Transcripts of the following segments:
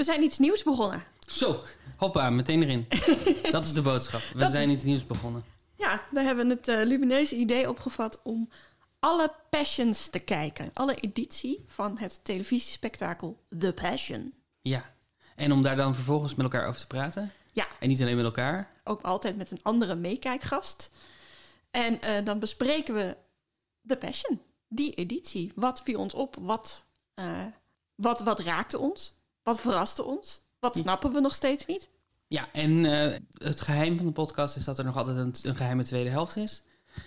We zijn iets nieuws begonnen. Zo, hoppa, meteen erin. dat is de boodschap. We Dat- zijn iets nieuws begonnen. Ja, we hebben het eh, lumineuze idee opgevat om alle Passions te kijken. Alle editie van het televisiespektakel The Passion. Ja. En om daar dan vervolgens met elkaar over te praten. Ja, En niet alleen met elkaar. ook altijd met een andere meekijkgast. En eh, dan bespreken we The Passion, die editie. Wat viel ons op? Wat, eh, wat, wat raakte ons? Wat verraste ons? Wat snappen we nog steeds niet? Ja, en eh, het geheim van de podcast is dat er nog altijd een, een geheime tweede helft is.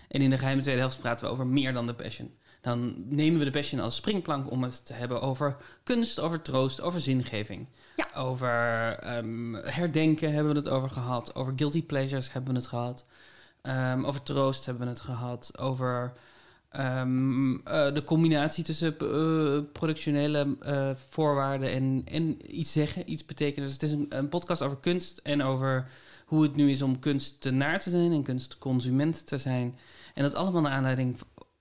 En in de geheime tweede helft praten we over meer dan de passion. Dan nemen we de passion als springplank om het te hebben over kunst, over troost, over zingeving. Ja. Over ehm, herdenken hebben we het over gehad. Over guilty pleasures hebben we het gehad. Ehm, over troost hebben we het gehad. Over ehm, eh, de combinatie tussen eh, productionele eh, voorwaarden en, en iets zeggen, iets betekenen. Dus het is een, een podcast over kunst en over hoe het nu is om kunstenaar te zijn en kunstconsument te zijn. En dat allemaal naar aanleiding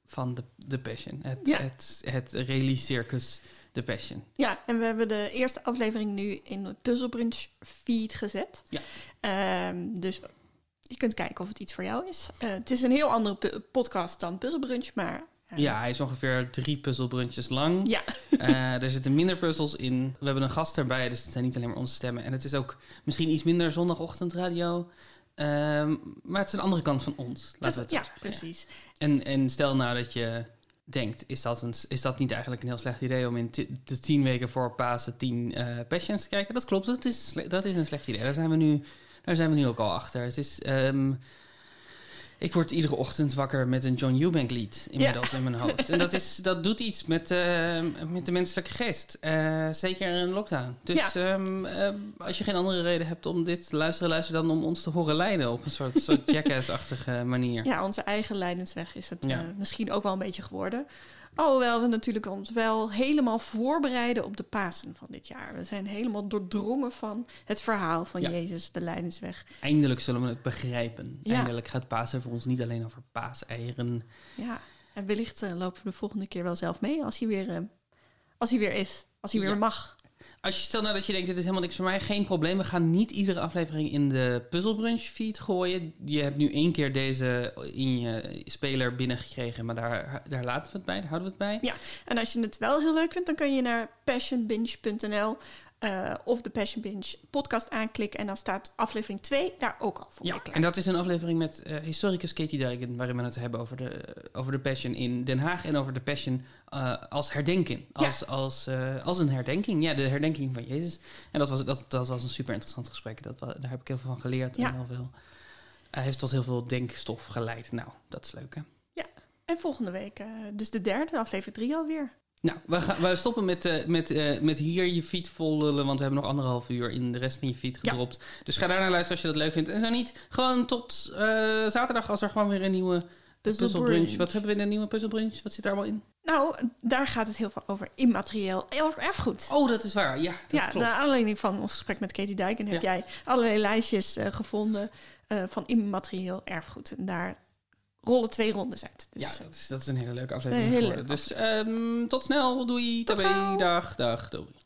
van de, de Passion. Het, Ja. het, het release circus The Passion. Ja, en we hebben de eerste aflevering nu in de Puzzlebrunch feed gezet. Ja. Ehm, dus je kunt kijken of het iets voor jou is. Eh, het is een heel andere podcast dan Puzzlebrunch, maar... eh, Ja, hij is ongeveer drie puzzelbrunches lang. Ja, Eh, er zitten minder puzzels in. We hebben een gast erbij, dus het zijn niet alleen maar onze stemmen. En het is ook misschien iets minder zondagochtendradio. Ehm, maar het is een andere kant van ons. Laten dus- we het zo ja precies. En, en stel nou dat je denkt, is dat, een, is dat niet eigenlijk een heel slecht idee om in de tien weken voor Pasen tien eh Passions te kijken? Dat klopt, dat is, dat is een slecht idee. Daar zijn we nu, daar zijn we nu ook al achter. Het is, ehm, ik word iedere ochtend wakker met een John Eubank lied inmiddels in mijn hoofd. En dat, is, dat doet iets met, eh, met de menselijke geest. Eh, zeker in een lockdown. Dus ehm, eh, als je geen andere reden hebt om dit te luisteren, luister dan om ons te horen lijden op een soort, soort jackass-achtige manier. Ja, onze eigen leidensweg is het Ja. eh, misschien ook wel een beetje geworden. Alhoewel we natuurlijk ons wel helemaal voorbereiden op de Pasen van dit jaar. We zijn helemaal doordrongen van het verhaal van Ja. Jezus, de leidensweg. Eindelijk zullen we het begrijpen. Ja. Eindelijk gaat Pasen voor ons niet alleen over paaseieren. Ja, en wellicht eh, lopen we de volgende keer wel zelf mee als hij weer, eh, als hij weer is. Als hij weer mag. Als je stel nou dat je denkt, dit is helemaal niks voor mij, geen probleem. We gaan niet iedere aflevering in de Puzzlebrunch feed gooien. Je hebt nu één keer deze in je speler binnengekregen, maar daar, daar laten we het bij, daar houden we het bij. Ja, en als je het wel heel leuk vindt, dan kun je naar passionbinge.nl eh, of de Passion Binge podcast aanklikken. En dan staat aflevering 2 daar ook al voor Ja, klaar. en dat is een aflevering met eh, historicus Katie Dijken, waarin we het hebben over de, over de Passion in Den Haag en over de Passion eh, als herdenking. Als, als, eh, als een herdenking, ja, de herdenking van Jezus. En dat was, dat, dat was een super interessant gesprek. Dat, daar heb ik heel veel van geleerd Ja. en heel veel. Hij heeft tot heel veel denkstof geleid. Nou, dat is leuk, hè? Ja, en volgende week, eh, dus de derde, aflevering 3 alweer. Nou, we, gaan, we stoppen met, eh, met, eh, met hier je feed vol lullen, want we hebben nog anderhalf uur in de rest van je feed Ja. gedropt. Dus ga daar naar luisteren als je dat leuk vindt. En zo niet, gewoon tot eh, zaterdag als er gewoon weer een nieuwe puzzelbrunch. Brunch. Wat hebben we in de nieuwe puzzelbrunch? Wat zit er allemaal in? Nou, daar gaat het heel veel over immaterieel erf- erfgoed. Oh, dat is waar. Ja, dat ja, klopt. naar aanleiding van ons gesprek met Katie Dijken heb Ja. jij allerlei lijstjes gevonden van immaterieel erfgoed. En daar rollen twee rondes uit. Dus, ja, eh, dat is, dat is een hele leuke aflevering. hele leuke Dus ehm, tot snel. Doei. Tot Tabé. Dag, dag. Doei.